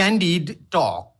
Candid Talk.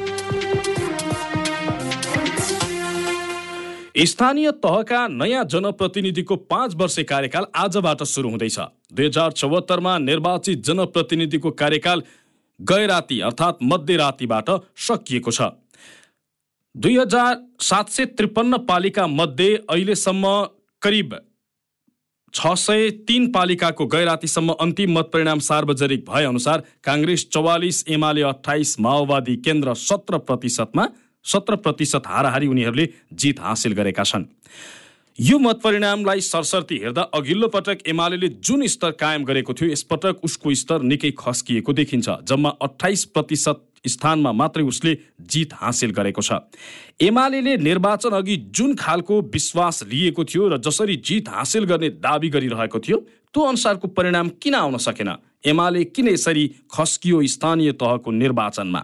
स्थानीय तहका नयाँ जनप्रतिनिधिको पाँच वर्षे कार्यकाल आजबाट सुरु हुँदैछ। दुई हजार चौहत्तरमा निर्वाचित जनप्रतिनिधिको कार्यकाल गैराती अर्थात् मध्यरातीबाट सकिएको छ। दुई हजार सात सय त्रिपन्न पालिका मध्ये अहिलेसम्म करिब छ सय तिन पालिकाको गैरातीसम्म अन्तिम मत परिणाम सार्वजनिक भए अनुसार काङ्ग्रेस चौवालिस एमाले अठाइस माओवादी केन्द्र सत्र प्रतिशतमा सत्र प्रतिशत हाराहारी उनीहरूले जित हासिल गरेका छन्। यो मत परिणामलाई सरसर्ती हेर्दा अघिल्लो पटक एमाले जुन स्तर कायम गरेको थियो यसपटक उसको स्तर निकै खस्किएको देखिन्छ जम्मा अठाइस प्रतिशत स्थानमा मात्रै उसले जित हासिल गरेको छ। एमाले निर्वाचन अघि जुन खालको विश्वास लिएको थियो र जसरी जित हासिल गर्ने दावी गरिरहेको थियो त्यो अनुसारको परिणाम किन आउन सकेन? एमाले किन यसरी खस्कियो स्थानीय तहको निर्वाचनमा?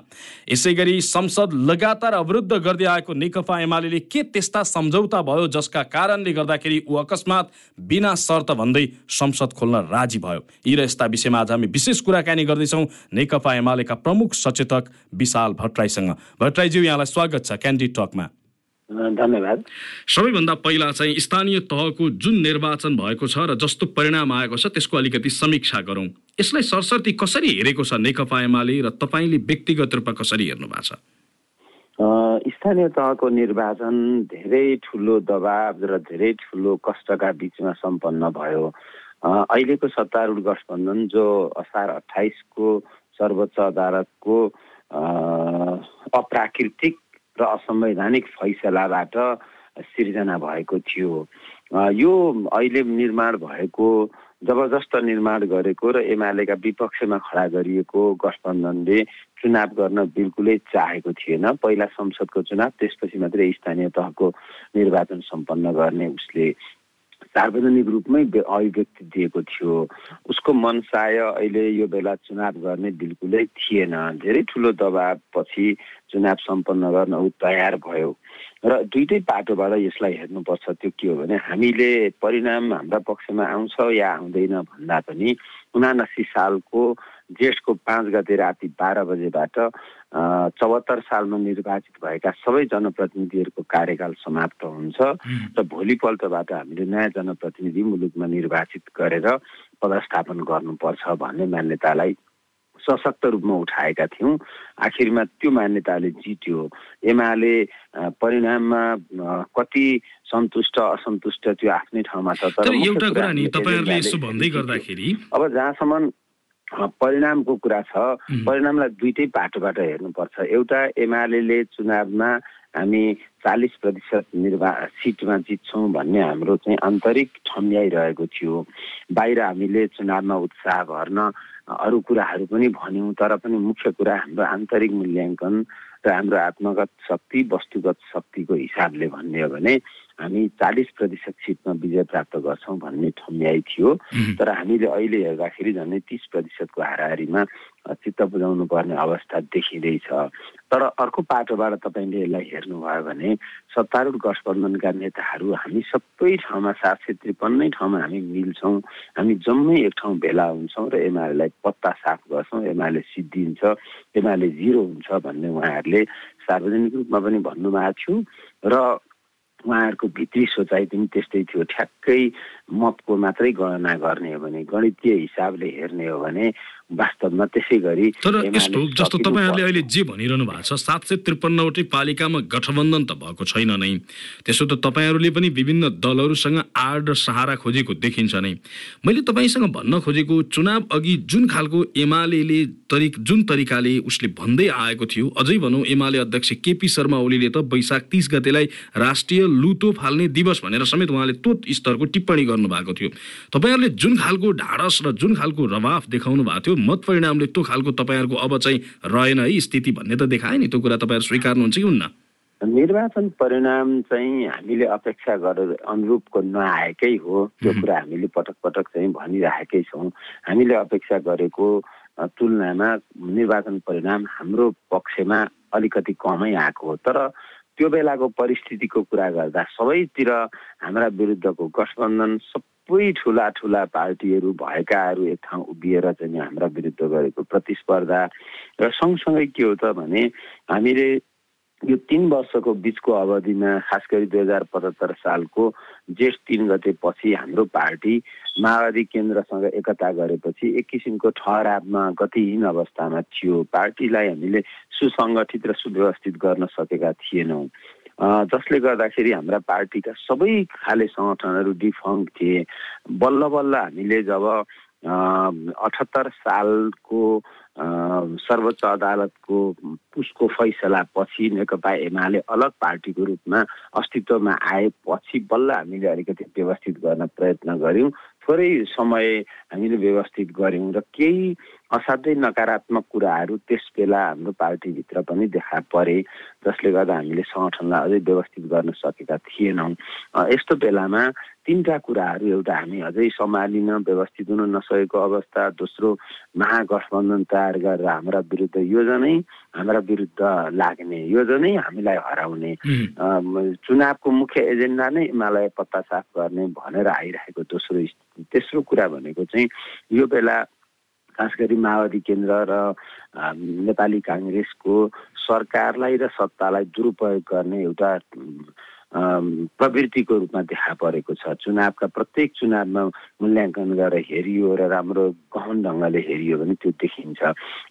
यसै गरी संसद लगातार अवरुद्ध गर्दै आएको नेकपा एमाले के त्यस्ता सम्झौता भयो जसका कारणले गर्दाखेरि ऊ अकस्मात बिना शर्त भन्दै संसद खोल्न राजी भयो? यी र यस्ता विषयमा आज हामी विशेष कुराकानी गर्दैछौँ नेकपा एमालेका प्रमुख सचेतक विशाल भट्टराईसँग। भट्टराईज्यू यहाँलाई स्वागत छ क्यान्डी टकमा। धन्यवाद। सबैभन्दा पहिला चाहिँ स्थानीय तहको जुन निर्वाचन भएको छ र जस्तो परिणाम आएको छ त्यसको अलिकति समीक्षा गरौँ। यसलाई सरसर्ती कसरी हेरेको छ नेकपा एमाले र तपाईँले व्यक्तिगत रूपमा कसरी हेर्नु भएको छ? स्थानीय तहको निर्वाचन धेरै ठुलो दबाव र धेरै ठुलो कष्टका बिचमा सम्पन्न भयो। अहिलेको सत्तारूढ गठबन्धन जो असार अठाइसको सर्वोच्च अदालतको अप्राकृतिक र असंवैधानिक फैसलाबाट सिर्जना भएको थियो। यो अहिले निर्माण भएको जबरजस्त निर्माण गरेको र एमालेका विपक्षमा खडा गरिएको गठबन्धनले चुनाव गर्न बिल्कुलै चाहेको थिएन। पहिला संसदको चुनाव त्यसपछि मात्रै स्थानीय तहको निर्वाचन सम्पन्न गर्ने उसले सार्वजनिक रूपमै अभिव्यक्ति दिएको थियो। उसको मनसाय अहिले यो बेला चुनाव गर्ने बिल्कुलै थिएन। धेरै ठुलो दबावपछि चुनाव सम्पन्न गर्न ऊ तयार भयो। र दुइटै पाटोबाट यसलाई हेर्नुपर्छ त्यो के हो भने हामीले परिणाम हाम्रा पक्षमा आउँछ या आउँदैन भन्दा पनि उनासी सालको जेठको पाँच गते राति बाह्र बजेबाट चौहत्तर सालमा निर्वाचित भएका सबै जनप्रतिनिधिहरूको कार्यकाल समाप्त हुन्छ र भोलिपल्टबाट हामीले नयाँ जनप्रतिनिधि मुलुकमा निर्वाचित गरेर पदस्थापन गर्नुपर्छ भन्ने मान्यतालाई सशक्त रूपमा उठाएका थियौँ। आखिरमा त्यो मान्यताले जित्यो। एमाले परिणाममा कति सन्तुष्ट असन्तुष्ट त्यो आफ्नै ठाउँमा छ तर एउटा कुरा नि तपाईँहरूले यसो भन्दै गर्दाखेरि अब जहाँसम्म परिणामको कुरा छ। परिणामलाई दुइटै पाटोबाट हेर्नुपर्छ। एउटा एमाले चुनावमा हामी चालिस प्रतिशत निर्वा सिटमा जित्छौँ भन्ने हाम्रो चाहिँ आन्तरिक ठम्याइरहेको थियो। बाहिर हामीले चुनावमा उत्साह भर्न अरू कुराहरू पनि भन्यौँ तर पनि मुख्य कुरा हाम्रो आन्तरिक मूल्याङ्कन र हाम्रो आत्मगत शक्ति वस्तुगत शक्तिको हिसाबले भन्ने हो भने हामी चालिस प्रतिशत सिटमा विजय प्राप्त गर्छौँ भन्ने ठम्याइ थियो। तर हामीले अहिले हेर्दाखेरि झन्डै तिस प्रतिशतको हाराहारीमा चित्त बुझाउनु पर्ने अवस्था देखिँदैछ। तर अर्को पाटोबाट तपाईँले यसलाई हेर्नुभयो भने सत्तारूढ गठबन्धनका नेताहरू हामी सबै ठाउँमा सात सय त्रिपन्नै ठाउँमा हामी मिल्छौँ। हामी जम्मै एक ठाउँ भेला हुन्छौँ र एमालेलाई पत्ता साफ गर्छौँ एमाले सिद्धिन्छ एमाले जिरो हुन्छ भन्ने उहाँहरूले सार्वजनिक रूपमा पनि भन्नुभएको थियो। र उहाँहरूको भित्री सोचाइ पनि त्यस्तै थियो। ठ्याक्कै मतको मात्रै गणना गर्ने हो भने गणितीय हिसाबले हेर्ने हो भने वास्तवमा त्यसै गरी तर यस्तो जस्तो तपाईँहरूले अहिले जे भनिरहनु भएको छ सात सय त्रिपन्नवटै पालिकामा गठबन्धन त भएको छैन नै। त्यसो त तपाईँहरूले पनि विभिन्न दलहरूसँग आड र सहारा खोजेको देखिन्छ नै। मैले तपाईँसँग भन्न खोजेको चुनाव अघि जुन खालको एमाले तरिक जुन तरिकाले उसले भन्दै आएको थियो अझै भनौँ एमाले अध्यक्ष केपी शर्मा ओलीले त वैशाख तिस गतेलाई राष्ट्रिय लुतो फाल्ने दिवस भनेर समेत उहाँले त्यो स्तरको टिप्पणी गर्नुभएको थियो। तपाईँहरूले जुन खालको ढाडस र जुन खालको रवाफ देखाउनु भएको थियो मत परिणामले त्यो खालको तपाईँहरूको अब चाहिँ रहेन है स्थिति भन्ने त देखायो नि त्यो कुरा तपाईँहरू स्वीकार्नुहुन्छ कि हुन्न? निर्वाचन परिणाम चाहिँ हामीले अपेक्षा गरेर अनुरूपको नआएकै हो त्यो कुरा हामीले पटक पटक चाहिँ भनिराखेकै छौँ। हामीले अपेक्षा गरेको तुलनामा निर्वाचन परिणाम हाम्रो पक्षमा अलिकति कमै आएको हो। तर त्यो बेलाको परिस्थितिको कुरा गर्दा सबैतिर हाम्रा विरुद्धको गठबन्धन सबै ठुला ठुला पार्टीहरू भएकाहरू एक ठाउँ उभिएर चाहिँ हाम्रा विरुद्ध गरेको प्रतिस्पर्धा र सँगसँगै के हो त भने हामीले यो तिन वर्षको बिचको अवधिमा खास गरी दुई हजार पचहत्तर सालको जेठ तिन गते पछि हाम्रो पार्टी माओवादी केन्द्रसँग एकता गरेपछि एक किसिमको ठहरावमा गतिहीन अवस्थामा थियो। पार्टीलाई हामीले सुसङ्गठित र सुव्यवस्थित गर्न सकेका थिएनौँ। जसले गर्दाखेरि हाम्रा पार्टीका सबै खाले सङ्गठनहरू डिफङ्क थिए। बल्ल बल्ल हामीले जब अठहत्तर सालको सर्वोच्च अदालतको उसको फैसला पछि नेकपा एमाले अलग पार्टीको रूपमा अस्तित्वमा आएपछि बल्ल हामीले अलिकति व्यवस्थित गर्न प्रयत्न गऱ्यौँ। थोरै समय हामीले व्यवस्थित गऱ्यौँ र केही असाध्यै नकारात्मक कुराहरू त्यस बेला हाम्रो पार्टीभित्र पनि देखा परे जसले गर्दा हामीले सङ्गठनलाई अझै व्यवस्थित गर्न सकेका थिएनौँ। यस्तो बेलामा तिनवटा कुराहरू एउटा हामी अझै सम्हालिन व्यवस्थित हुन नसकेको अवस्था दोस्रो महागठबन्धन तयार गरेर हाम्रा विरुद्ध योजनै हाम्रा विरुद्ध लाग्ने योजनै हामीलाई हराउने। चुनावको मुख्य एजेन्डा नै हिमालय पत्ता साफ गर्ने भनेर आइरहेको दोस्रो तेस्रो कुरा भनेको चाहिँ यो बेला खास गरी माओवादी केन्द्र र नेपाली काङ्ग्रेसको सरकारलाई र सत्तालाई दुरुपयोग गर्ने एउटा प्रवृत्तिको रूपमा देखा परेको छ। चुनावका प्रत्येक चुनावमा मूल्याङ्कन गरेर हेरियो र राम्रो गहन ढङ्गले हेरियो भने त्यो देखिन्छ।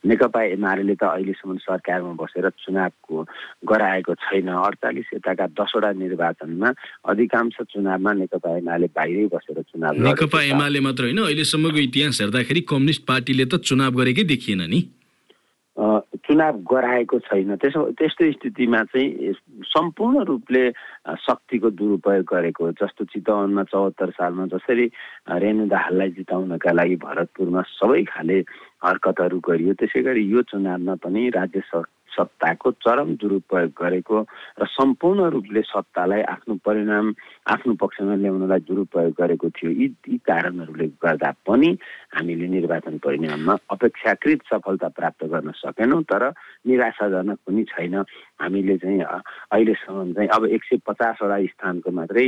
नेकपा एमाले त अहिलेसम्म सरकारमा बसेर चुनावको गराएको छैन। अडचालिस यताका दसवटा निर्वाचनमा अधिकांश चुनावमा नेकपा एमाले बाहिरै बसेर चुनाव नेकपा एमाले मात्र होइन अहिलेसम्मको इतिहास हेर्दाखेरि कम्युनिस्ट पार्टीले त चुनाव गरेकै देखिएन नि। चुनाव गराएको छैन। त्यसो त्यस्तो स्थितिमा चाहिँ सम्पूर्ण रूपले शक्तिको दुरुपयोग गरेको जस्तो चितवनमा चौहत्तर सालमा जसरी रेणु दाहाललाई जिताउनका लागि भरतपुरमा सबै खाले हरकतहरू गरियो त्यसै गरी यो चुनावमा पनि राज्य सत्ताको चरम दुरुपयोग गरेको र सम्पूर्ण रूपले सत्तालाई आफ्नो परिणाम आफ्नो पक्षमा ल्याउनलाई दुरुपयोग गरेको थियो। यी यी कारणहरूले गर्दा पनि हामीले निर्वाचन परिणाममा अपेक्षाकृत सफलता प्राप्त गर्न सकेनौँ तर निराशाजनक पनि छैन। हामीले चाहिँ अहिलेसम्म चाहिँ अब एक सय पचासवटा स्थानको मात्रै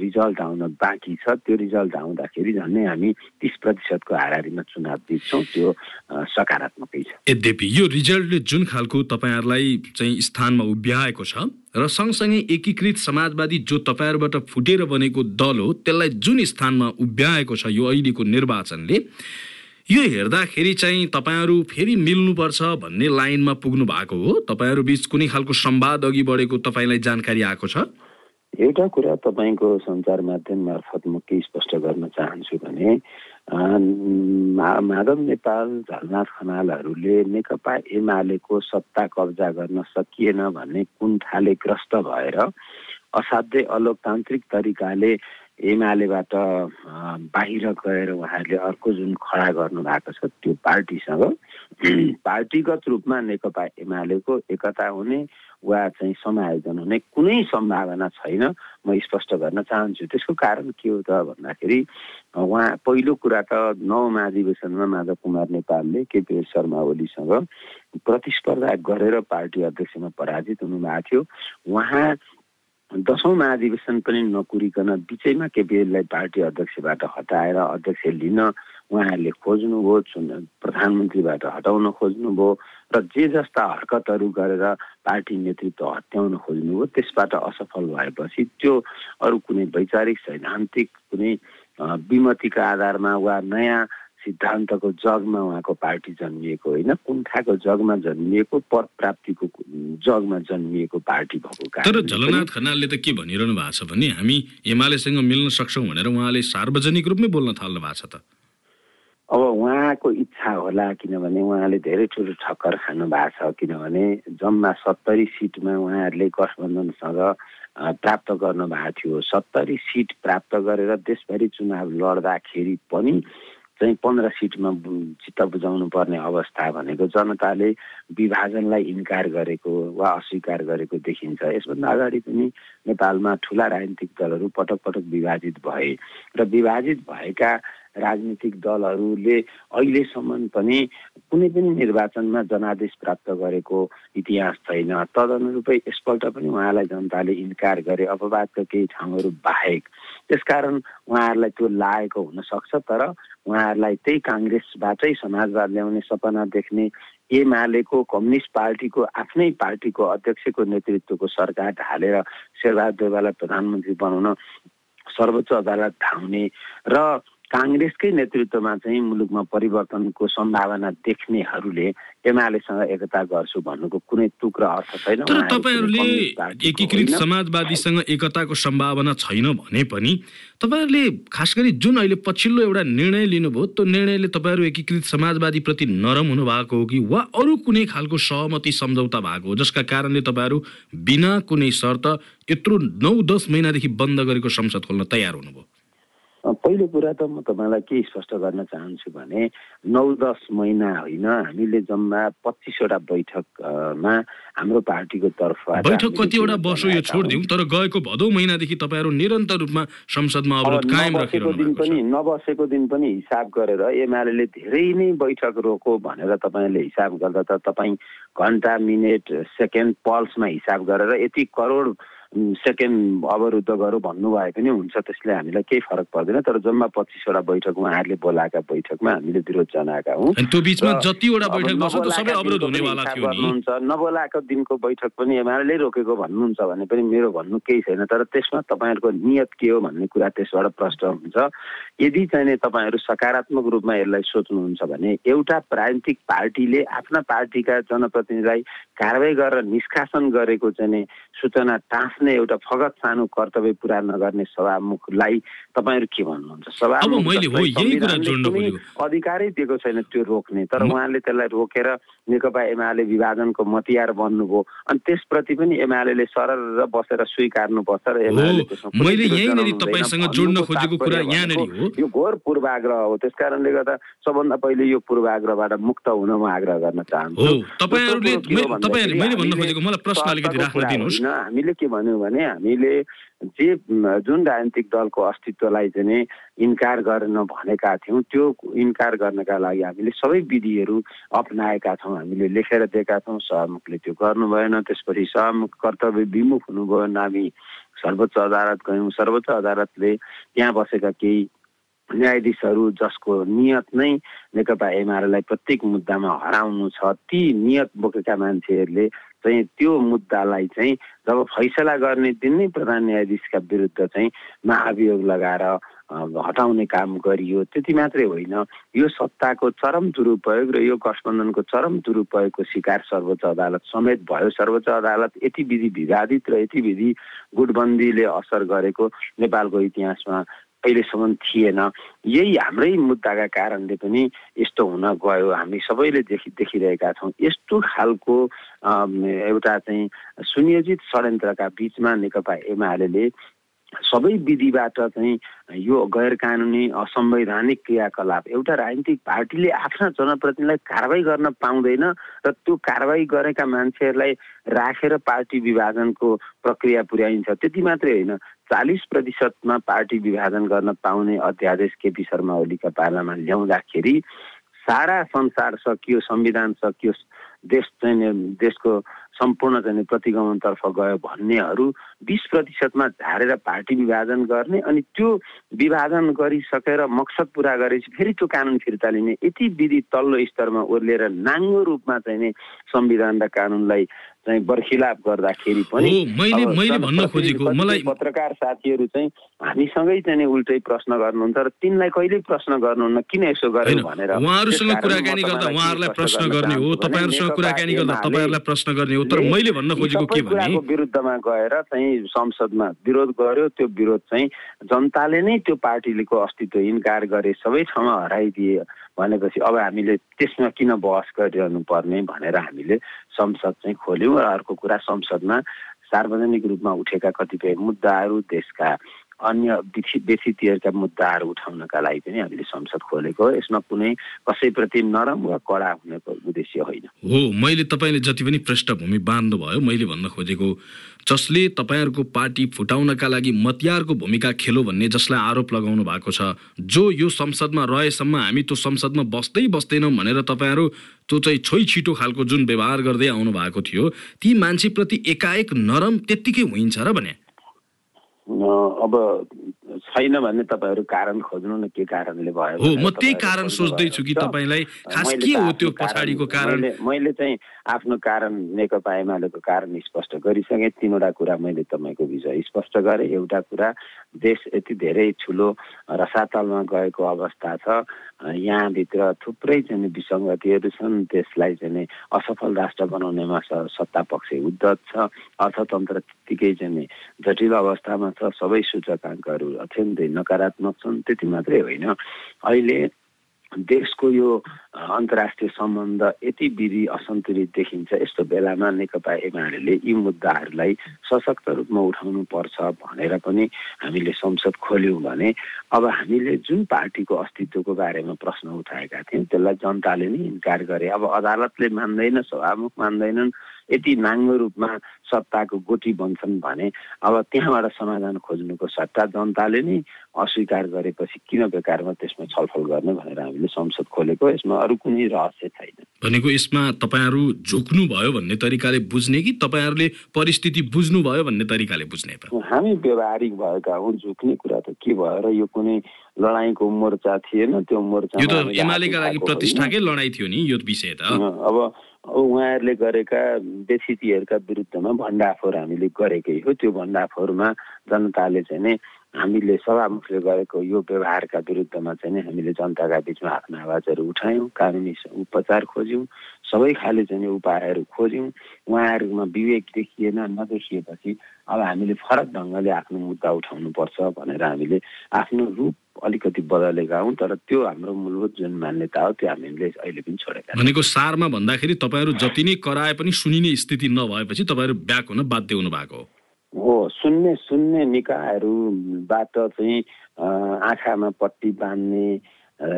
रिजल्ट आउन बाँकी छ। त्यो रिजल्ट आउँदाखेरि झन्डै हामी तिस प्रतिशतको हाराहारीमा चुनाव जित्छौँ। त्यो सकारात्मकै छ। यद्यपि यो रिजल्टले जुन खालको तपाईँहरूलाई चाहिँ स्थानमा उभ्याएको छ र सँगसँगै एकीकृत समाजवादी जो तपाईँहरूबाट फुटेर बनेको दल हो त्यसलाई जुन स्थानमा उभ्याएको छ यो अहिलेको निर्वाचनले यो हेर्दाखेरि चाहिँ तपाईँहरू फेरि मिल्नुपर्छ भन्ने लाइनमा पुग्नु भएको हो। तपाईँहरू बिच कुनै खालको संवाद अघि बढेको तपाईँलाई जानकारी आएको छ? एउटा कुरा तपाईँको सञ्चार माध्यम मार्फत म के स्पष्ट गर्न चाहन्छु भने माधव नेपाल झलनाथ खनालहरूले नेकपा एमालेको सत्ता कब्जा गर्न सकिएन भन्ने कुण्ठाले ग्रस्त भएर असाध्यै अलोकतान्त्रिक तरिकाले एमालेबाट बाहिर गएर उहाँहरूले अर्को जुन खडा गर्नु भएको छ त्यो पार्टीसँग पार्टीगत रूपमा नेकपा एमालेको एकता हुने वा चाहिँ समायोजन हुने कुनै सम्भावना छैन म स्पष्ट गर्न चाहन्छु। त्यसको कारण के हो त भन्दाखेरि उहाँ पहिलो कुरा त नौ महाधिवेशनमा माधव कुमार नेपालले केपी शर्मा ओलीसँग प्रतिस्पर्धा गरेर पार्टी अध्यक्षमा पराजित हुनुभएको थियो। उहाँ दसौँ महाधिवेशन पनि नकुरिकन बिचैमा केपिएललाई पार्टी अध्यक्षबाट हटाएर अध्यक्ष लिन उहाँहरूले खोज्नुभयो प्रधानमन्त्रीबाट हटाउन खोज्नुभयो र जे जस्ता हरकतहरू गरेर पार्टी नेतृत्व हत्याउन खोज्नुभयो त्यसबाट असफल भएपछि त्यो अरू कुनै वैचारिक सैद्धान्तिक कुनै विमतिका आधारमा वा नयाँ सिद्धान्तको जगमा उहाँको पार्टी जन्मिएको होइन कुण्ठाको जगमा जन्मिएको पद प्राप्तिको जगमा जन्मिएको पार्टी भएको तर झलनाथ खनालले त के भनिरहनु भएको छ भने हामी एमालेसँग मिल्न सक्छौँ भनेर उहाँले सार्वजनिक रूपमै बोल्न थाल्नु भएको छ त। अब उहाँको इच्छा होला किनभने उहाँले धेरै ठुलो ठक्कर खानु भएको छ किनभने जम्मा सत्तरी सिटमा उहाँहरूले गठबन्धनसँग प्राप्त गर्नुभएको थियो। सत्तरी सिट प्राप्त गरेर देशभरि चुनाव लड्दाखेरि पनि चाहिँ पन्ध्र सिटमा चित्त बुझाउनु पर्ने अवस्था भनेको जनताले विभाजनलाई इन्कार गरेको वा अस्वीकार गरेको देखिन्छ। यसभन्दा अगाडि पनि नेपालमा ठुला राजनीतिक दलहरू पटक पटक विभाजित भए। र विभाजित भएका राजनीतिक दलहरूले अहिलेसम्म पनि कुनै पनि निर्वाचनमा जनादेश प्राप्त गरेको इतिहास छैन। तदनुरूपै यसपल्ट पनि उहाँलाई जनताले इन्कार गरे अपवादका केही ठाउँहरू बाहेक। त्यसकारण उहाँहरूलाई त्यो लागेको हुनसक्छ तर उहाँहरूलाई त्यही काङ्ग्रेसबाटै समाजवाद ल्याउने सपना देख्ने एमालेको कम्युनिस्ट पार्टीको आफ्नै पार्टीको अध्यक्षको नेतृत्वको सरकार ढालेर शेरबहादुर देवालाई प्रधानमन्त्री बनाउन सर्वोच्च अदालत धाउने र काङ्ग्रेसकै नेतृत्वमा चाहिँ मुलुकमा परिवर्तनको सम्भावना देख्नेहरूले एमालेसँग एकता गर्छु भन्नुको कुनै तुक र अर्थ छैन। तर तपाईँहरूले एकीकृत समाजवादीसँग एकताको सम्भावना छैन भने पनि तपाईँहरूले खास गरी जुन अहिले पछिल्लो एउटा निर्णय लिनुभयो त्यो निर्णयले तपाईँहरू एकीकृत समाजवादीप्रति नरम हुनुभएको हो कि? वा अरू कुनै खालको सहमति सम्झौता भएको हो जसका कारणले तपाईँहरू बिना कुनै शर्त यत्रो नौ दस महिनादेखि बन्द गरेको संसद खोल्न तयार हुनुभयो? पहिलो कुरा त म तपाईँलाई के स्पष्ट गर्न चाहन्छु भने नौ दस महिना होइन हामीले जम्मा पच्चिसवटा बैठकमा हाम्रो पार्टीको तर्फबाट बैठक कतिवटा बसो यो छोडिदिउँ तर गएको भदौ महिनादेखि तपाईँहरू निरन्तर रूपमा संसदमा अवरोध कायम राखेको दिन पनि नबसेको दिन पनि हिसाब गरेर एमाले धेरै नै बैठक रोको भनेर तपाईँले हिसाब गर्दा त तपाईँ घन्टा मिनट सेकेन्ड पल्समा हिसाब गरेर यति करोड सेकेन्ड अवरुद्ध गरौँ भन्नुभए पनि हुन्छ त्यसले हामीलाई केही फरक पर्दैन तर जम्मा पच्चिसवटा बैठक उहाँहरूले बोलाएका बैठकमा हामीले विरोध जनाएका हौँ। भन्नुहुन्छ नबोलाएको दिनको बैठक पनि एमाले रोकेको भन्नुहुन्छ भने पनि मेरो भन्नु केही छैन तर त्यसमा तपाईँहरूको नियत के हो भन्ने कुरा त्यसबाट प्रष्ट हुन्छ। यदि चाहिँ तपाईँहरू सकारात्मक रूपमा यसलाई सोच्नुहुन्छ भने एउटा राजनीतिक पार्टीले आफ्ना पार्टीका जनप्रतिनिधिलाई कारवाही गरेर निष्कासन गरेको चाहिँ सूचना टाँस्ने आफ्नै एउटा फगत सानो कर्तव्य पुरा नगर्ने सभामुखलाई तपाईँहरू के भन्नुहुन्छ? अधिकारै दिएको छैन त्यो रोक्ने तर उहाँले त्यसलाई रोकेर नेकपा एमाले विभाजनको मतियार बन्नुभयो। अनि त्यसप्रति पनि एमाले सरल र बसेर स्वीकार्नुपर्छ र यो घोर पूर्वाग्रह हो त्यस कारणले गर्दा सबभन्दा पहिले यो पूर्वाग्रहबाट मुक्त हुन म आग्रह गर्न चाहन्छु। हामीले के भन्यो भन्यौँ भने हामीले जे जुन राजनीतिक दलको अस्तित्वलाई चाहिँ इन्कार गर्न भनेका थियौँ त्यो इन्कार गर्नका लागि हामीले सबै विधिहरू अप्नाएका छौँ हामीले लेखेर दिएका छौँ। सहमुखले त्यो गर्नु भएन त्यसपछि सहमुख कर्तव्य विमुख हुनुभयो हामी सर्वोच्च अदालत गयौँ। सर्वोच्च अदालतले त्यहाँ बसेका केही न्यायाधीशहरू जसको नियत नै नेकपा एमालेलाई प्रत्येक मुद्दामा हराउनु छ ती नियत बोकेका मान्छेहरूले चाहिँ त्यो मुद्दालाई चाहिँ जब फैसला गर्ने दिन नै प्रधान न्यायाधीशका विरुद्ध चाहिँ महाभियोग लगाएर हटाउने काम गरियो त्यति मात्रै होइन। यो सत्ताको चरम दुरुपयोग र यो गठबन्धनको चरम दुरुपयोगको शिकार सर्वोच्च अदालत समेत भयो। सर्वोच्च अदालत यति विधि विवादित र यति विधि गुटबन्दीले असर गरेको नेपालको इतिहासमा अहिलेसम्म थिएन। यही हाम्रै मुद्दाका कारणले पनि यस्तो हुन गयो। हामी सबैले देखि देखिरहेका छौँ। यस्तो खालको एउटा चाहिँ सुनियोजित षड्यन्त्रका बिचमा नेकपा एमाले सबै विधिबाट चाहिँ यो गैर कानुनी असंवैधानिक क्रियाकलाप एउटा राजनीतिक पार्टीले आफ्ना जनप्रतिनिधिलाई कारवाही गर्न पाउँदैन र त्यो कारवाही गरेका मान्छेहरूलाई राखेर पार्टी विभाजनको प्रक्रिया पुर्याइन्छ। त्यति मात्रै होइन। चालिस प्रतिशतमा पार्टी विभाजन गर्न पाउने अध्यादेश केपी शर्मा ओलीका पालामा ल्याउँदाखेरि सारा संसार सकियो संविधान सकियो देश चाहिँ देशको सम्पूर्ण चाहिँ प्रतिगमनतर्फ गयो भन्नेहरू बिस प्रतिशतमा झारेर पार्टी विभाजन गर्ने अनि त्यो विभाजन गरिसकेर मकसद पुरा गरेपछि फेरि त्यो कानुन फिर्ता लिने यति विधि तल्लो स्तरमा ओर्लिएर नाङ्गो रूपमा चाहिँ संविधान र कानुनलाई चाहिँ बर्खिलाप गर्दाखेरि पनि मैले मैले भन्न खोजेको मलाई पत्रकार साथीहरू चाहिँ हामीसँगै चाहिँ उल्टै प्रश्न गर्नुहुन्छ र तिनलाई कहिल्यै प्रश्न गर्नुहुन्न किन यसो गर्यो भनेर उहाँहरूसँग कुराकानी गर्दा उहाँहरूलाई प्रश्न गर्ने हो तपाईँहरूसँग कुराकानी गर्दा तपाईँहरूलाई प्रश्न गर्ने हो तर मैले भन्न खोजेको के भने? विरुद्धमा गएर चाहिँ संसदमा विरोध गर्यो त्यो विरोध चाहिँ जनताले नै त्यो पार्टीको अस्तित्व इन्कार गरे सबै ठाउँमा हराइदिए। भनेपछि अब हामीले त्यसमा किन बहस गरिरहनु पर्ने भनेर हामीले संसद चाहिँ खोल्यौँ र अर्को कुरा संसदमा सार्वजनिक रूपमा उठेका कतिपय मुद्दाहरू देशका अन्य व्यथितिहरूका मुद्दाहरू उठाउनका लागि पनि हामीले संसद खोलेको यसमा कुनै कसैप्रति नरम वा कडा हुनेको उद्देश्य होइन। हो मैले तपाईँले जति पनि पृष्ठभूमि बाँध्नुभयो मैले भन्न खोजेको जसले तपाईँहरूको पार्टी फुटाउनका लागि मतियारको भूमिका खेलो भन्ने जसलाई आरोप लगाउनु भएको छ जो यो संसदमा रहेसम्म हामी त्यो संसदमा बस्दै बस्दैनौँ भनेर तपाईँहरू त्यो चाहिँ छोइ छिटो खालको जुन व्यवहार गर्दै आउनु भएको थियो ती मान्छेप्रति एकाएक नरम त्यत्तिकै हुन्छ र भने। अब छैन भने तपाईँहरू कारण खोज्नु न के कारणले भयो हो म त्यही कारण सोच्दैछु कि तपाईँलाई खास के हो त्यो पछाडिको कारण मैले चाहिँ आफ्नो कारण नेकपा एमालेको कारण स्पष्ट गरिसकेँ। तिनवटा कुरा मैले तपाईँको विषय स्पष्ट गरेँ। एउटा कुरा देश यति धेरै ठुलो रसातलमा गएको अवस्था छ। यहाँभित्र थुप्रै चाहिँ विसङ्गतिहरू छन्। देशलाई चाहिँ असफल राष्ट्र बनाउनेमा सत्ता पक्ष उद्धत छ। अर्थतन्त्र त्यत्तिकै चाहिँ जटिल अवस्थामा छ। सबै सूचकाङ्कहरू अत्यन्तै नकारात्मक छन् त्यति मात्रै होइन। अहिले देशको यो अन्तर्राष्ट्रिय सम्बन्ध यति विधि असन्तुलित देखिन्छ यस्तो बेलामा नेकपा एमाले यी मुद्दाहरूलाई सशक्त रूपमा उठाउनु पर्छ भनेर पनि हामीले संसद खोल्यौँ भने अब हामीले जुन पार्टीको अस्तित्वको बारेमा प्रश्न उठाएका थियौँ त्यसलाई जनताले नै इन्कार गरे। अब अदालतले मान्दैन सभामुख मान्दैनन् यति नाङ्गो रूपमा सत्ताको गोटी बन्छन् भने अब त्यहाँबाट समाधान खोज्नुको सट्टा जनताले नै अस्वीकार गरेपछि किन बेकारमा त्यसमा छलफल गर्ने भनेर हामीले संसद खोलेको यसमा अरू कुनै रहस्य छैन। भनेको यसमा तपाईँहरू झुक्नुभयो भन्ने तरिकाले बुझ्ने कि तपाईँहरूले परिस्थिति बुझ्नुभयो भन्ने तरिकाले बुझ्ने हामी व्यवहारिक भएका हौँ झुक्ने कुरा त के भयो र यो कुनै लडाइँको मोर्चा थिएन त्यो मोर्चा यो त एमालेका लागि प्रतिष्ठाकै लडाइँ थियो नि यो विषय त। अब उहाँहरूले गरेका व्यथितिहरूका विरुद्धमा भण्डाफोर हामीले गरेकै हो त्यो भण्डाफोरमा जनताले चाहिँ नै हामीले सभामुखले गरेको यो व्यवहारका विरुद्धमा चाहिँ हामीले जनताका बिचमा आफ्नो आवाजहरू उठायौँ कानुनी उपचार खोज्यौँ सबै खाले चाहिँ उपायहरू खोज्यौँ। उहाँहरूमा विवेक देखिएन नदेखिएपछि अब हामीले फरक ढङ्गले आफ्नो मुद्दा उठाउनुपर्छ भनेर हामीले आफ्नो रूप अलिकति बदलेका हौँ तर त्यो हाम्रो मूलभूत जुन मान्यता हो त्यो हामीले अहिले पनि छोडेका भनेको सारमा भन्दाखेरि तपाईँहरू जति नै कराए पनि सुनिने स्थिति नभएपछि तपाईँहरू ब्याक हुन बाध्य हुनु भएको हो। हो सुन्ने सुन्ने निकायहरूबाट चाहिँ आँखामा पट्टी बाँध्ने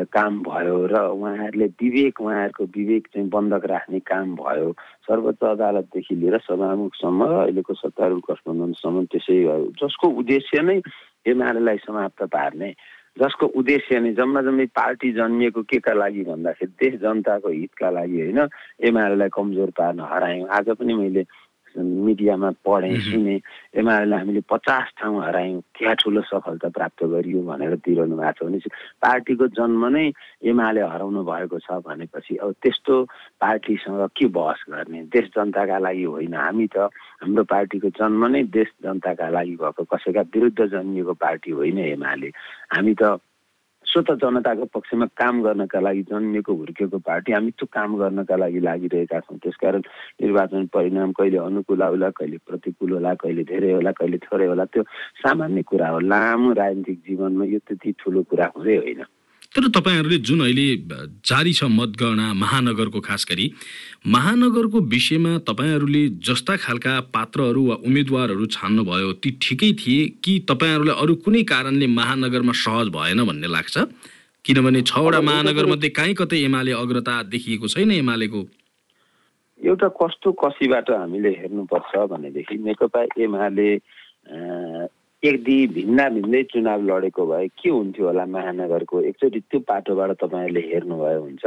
काम भयो र उहाँहरूले विवेक उहाँहरूको विवेक चाहिँ बन्धक राख्ने काम भयो। सर्वोच्च अदालतदेखि लिएर सभामुखसम्म र अहिलेको सत्तारूढ गठबन्धनसम्म त्यसै जसको उद्देश्य नै एमालेलाई समाप्त पार्ने जसको उद्देश्य नै जम्मा जम्मै पार्टी जन्मिएको के का लागि भन्दाखेरि देश जनताको हितका लागि होइन एमालेलाई कमजोर पार्न हरायौँ। आज पनि मैले मिडियामा पढेँ सुने एमालेलाई हामीले पचास ठाउँ हरायौँ क्या ठुलो सफलता प्राप्त गरियो भनेर दिइरहनु भएको छ भने पार्टीको जन्म नै एमाले हराउनु भएको छ भनेपछि अब त्यस्तो पार्टीसँग के बहस गर्ने? देश जनताका लागि होइन हामी त हाम्रो पार्टीको जन्म नै देश जनताका लागि भएको कसैका विरुद्ध जन्मिएको पार्टी होइन एमाले। हामी त स्वत जनताको पक्षमा काम गर्नका लागि जन्मिएको हुर्किएको पार्टी हामी त्यो काम गर्नका लागि लागिरहेका छौँ। त्यसकारण निर्वाचन परिणाम कहिले अनुकूल होला कहिले प्रतिकूल होला कहिले धेरै होला कहिले थोरै होला त्यो सामान्य कुरा हो। लामो राजनीतिक जीवनमा यो त्यति ठुलो कुरा हुँदै होइन। तर तपाईँहरूले जुन अहिले जारी छ मतगणना महानगरको खास गरी महानगरको विषयमा तपाईँहरूले जस्ता खालका पात्रहरू वा उम्मेदवारहरू छान्नुभयो ती ठिकै थिए कि तपाईँहरूलाई अरू कुनै कारणले महानगरमा सहज भएन भन्ने लाग्छ? किनभने छवटा महानगरमध्ये काहीँ कतै एमाले अग्रता देखिएको छैन एमालेको। एउटा कस्तो कसीबाट हामीले हेर्नुपर्छ भनेदेखि नेकपा एमाले यदि भिन्न भिन्दै चुनाव लडेको भए के हुन्थ्यो होला महानगरको? एकचोटि त्यो पाटोबाट तपाईँहरूले हेर्नुभयो हुन्छ।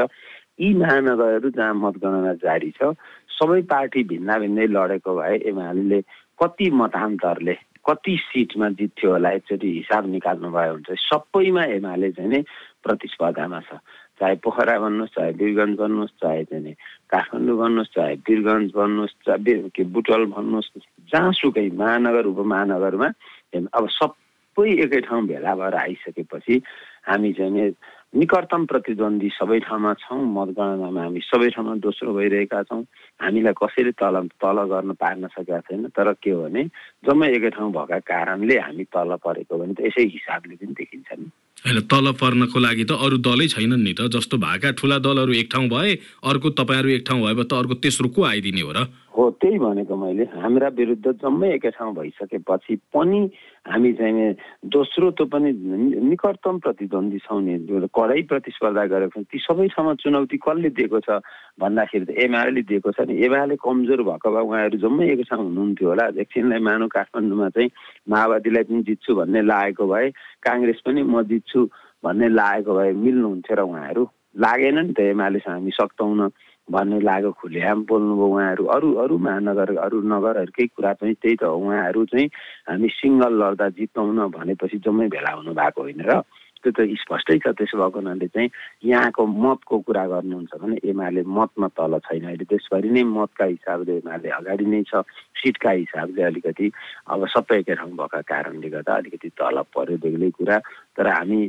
यी महानगरहरू जहाँ मतगणना जारी छ सबै पार्टी भिन्न भिन्दै लडेको भए एमाले कति मतान्तरले कति सिटमा जित्थ्यो होला एकचोटि हिसाब निकाल्नु भयो हुन्छ। सबैमा एमाले चाहिँ नै प्रतिस्पर्धामा छ। चाहे पोखरा भन्नुहोस् चाहे वीरगञ्ज भन्नुहोस् चाहे चाहिँ काठमाडौँ भन्नुहोस् चाहे वीरगञ्ज भन्नुहोस् चाहे के बुटवल भन्नुहोस् जहाँसुकै महानगर उपमहानगरमा अब सबै एकै ठाउँ भेला भएर आइसकेपछि हामी चाहिँ निकटतम प्रतिद्वन्दी सबै ठाउँमा छौँ मतगणनामा हामी सबै ठाउँमा दोस्रो भइरहेका छौँ। हामीलाई कसैले तल तल गर्न पार्न सकेका छैन तर के हो भने जम्मै एकै ठाउँ भएका कारणले हामी तल परेको भने त यसै हिसाबले पनि देखिन्छ नि। होइन तल पर्नको लागि त अरू दलै छैनन् नि त। जस्तो भएका ठुला दलहरू एक ठाउँ भए अर्को तपाईँहरू एक ठाउँ भए त अर्को तेस्रो को आइदिने हो र? हो त्यही भनेको मैले। हाम्रा विरुद्ध जम्मै एकै ठाउँ भइसकेपछि पनि हामी चाहिँ दोस्रो त पनि निकटतम प्रतिद्वन्दी छौँ नि। कडै प्रतिस्पर्धा गरेको ती सबै ठाउँमा चुनौती कसले दिएको छ भन्दाखेरि त एमाले दिएको छ नि। एमाले कमजोर भएको भए उहाँहरू जम्मै एकै ठाउँ हुनुहुन्थ्यो होला। एकछिनलाई मानव काठमाडौँमा चाहिँ माओवादीलाई पनि जित्छु भन्ने लागेको भए काङ्ग्रेस पनि म जित्छु भन्ने लागेको भए मिल्नुहुन्थ्यो र उहाँहरू। लागेन नि त एमालेसँग हामी सक्दैनौँ भन्ने लाग्यो खुलेआम बोल्नुभयो उहाँहरू। अरू अरू महानगर अरू नगरहरूकै कुरा चाहिँ त्यही त हो। उहाँहरू चाहिँ हामी सिङ्गल लड्दा जितौँ भनेपछि जम्मै भेला हुनु भएको होइन र त्यो त स्पष्टै छ। त्यसो भएको हुनाले चाहिँ यहाँको मतको कुरा गर्नुहुन्छ भने एमाले मतमा तल छैन। अहिले देशभरि नै मतका हिसाबले एमाले अगाडि नै छ। सिटका हिसाबले अलिकति अब सबै एकै ठाउँ भएको कारणले गर्दा अलिकति तल पर्यो बेग्लै कुरा। तर हामी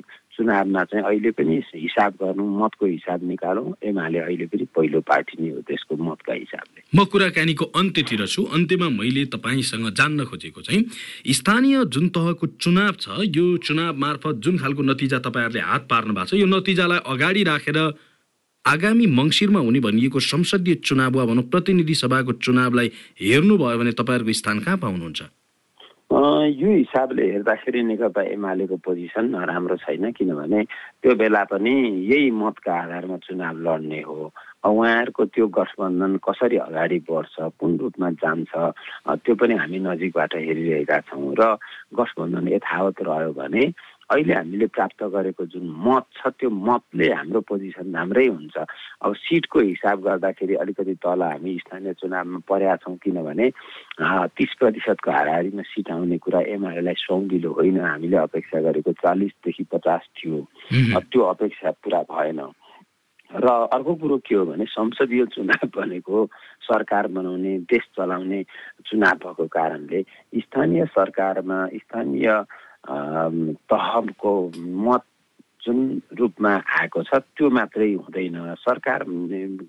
चुनावमा चाहिँ अहिले पनि हिसाब गर्नु मतको हिसाब निकालौँ। एमाले अहिले पनि पहिलो पार्टी नै हो त्यसको मतका हिसाबले। म कुराकानीको अन्त्यतिर छु। अन्त्यमा मैले तपाईँसँग जान्न खोजेको चाहिँ स्थानीय जुन तहको चुनाव छ यो चुनाव मार्फत जुन खालको नतिजा तपाईँहरूले हात पार्नु भएको छ यो नतिजालाई अगाडि राखेर आगामी मङ्सिरमा हुने भनिएको संसदीय चुनाव वा भनौँ प्रतिनिधि सभाको चुनावलाई हेर्नुभयो भने तपाईँहरूको स्थान कहाँ पाउनुहुन्छ? यो हिसाबले हेर्दाखेरि नेकपा एमालेको पोजिसन नराम्रो छैन किनभने त्यो बेला पनि यही मतका आधारमा चुनाव लड्ने हो। उहाँहरूको त्यो गठबन्धन कसरी अगाडि बढ्छ कुन रूपमा जान्छ त्यो पनि हामी नजिकबाट हेरिरहेका छौँ र गठबन्धन यथावत रह्यो भने अहिले हामीले प्राप्त गरेको जुन मत छ त्यो मतले हाम्रो पोजिसन राम्रै हुन्छ। अब सिटको हिसाब गर्दाखेरि अलिकति तल हामी स्थानीय चुनावमा परेका छौँ किनभने तिस प्रतिशतको हाराहारीमा सिट आउने कुरा एमआरएलाई सौगिलो होइन। हामीले अपेक्षा गरेको चालिसदेखि पचास थियो। त्यो अपेक्षा पुरा भएन। र अर्को कुरो के हो भने संसदीय चुनाव भनेको सरकार बनाउने देश चलाउने चुनाव भएको कारणले स्थानीय सरकारमा स्थानीय तहको मत जुन रूपमा आएको छ त्यो मात्रै हुँदैन। सरकार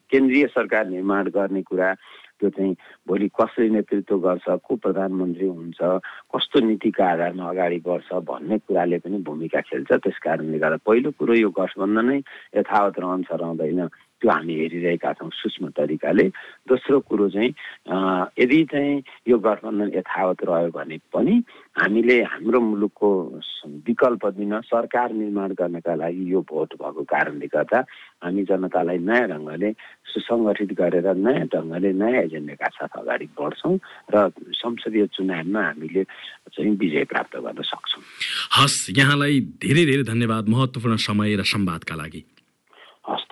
केन्द्रीय सरकार निर्माण गर्ने कुरा त्यो चाहिँ भोलि कसले नेतृत्व गर्छ को प्रधानमन्त्री हुन्छ कस्तो नीतिका आधारमा अगाडि बढ्छ भन्ने कुराले पनि भूमिका खेल्छ। त्यस कारणले गर्दा पहिलो कुरो यो गठबन्धनै यथावत रहन्छ रहँदैन। त्यो हामी हेरिरहेका छौँ सूक्ष्म तरिकाले। दोस्रो कुरो चाहिँ यदि चाहिँ यो गठबन्धन यथावत रह्यो भने पनि हामीले हाम्रो मुलुकको विकल्प दिन सरकार निर्माण गर्नका लागि यो भोट भएको कारणले गर्दा हामी जनतालाई नयाँ ढङ्गले सुसङ्गठित गरेर नयाँ ढङ्गले नयाँ एजेन्डाका साथ अगाडि बढ्छौँ र संसदीय चुनावमा हामीले चाहिँ विजय प्राप्त गर्न सक्छौँ। हस् यहाँलाई धेरै धेरै धन्यवाद। महत्त्वपूर्ण समय र संवादका लागि। हस्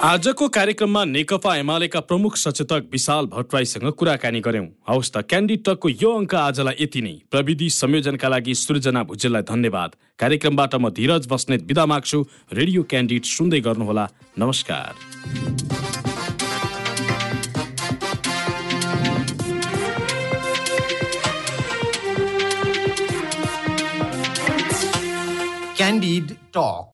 आजको कार्यक्रममा नेकपा एमालेका प्रमुख सचेतक विशाल भट्टराईसँग कुराकानी गर्यौं हवस् त क्यान्डिड टकको यो अङ्क आजलाई यति नै। प्रविधि संयोजनका लागि सृजना भुजेललाई धन्यवाद। कार्यक्रमबाट म धीरज बस्नेत विदा माग्छु। रेडियो क्यान्डिड सुन्दै गर्नुहोला। नमस्कार। Candid Talk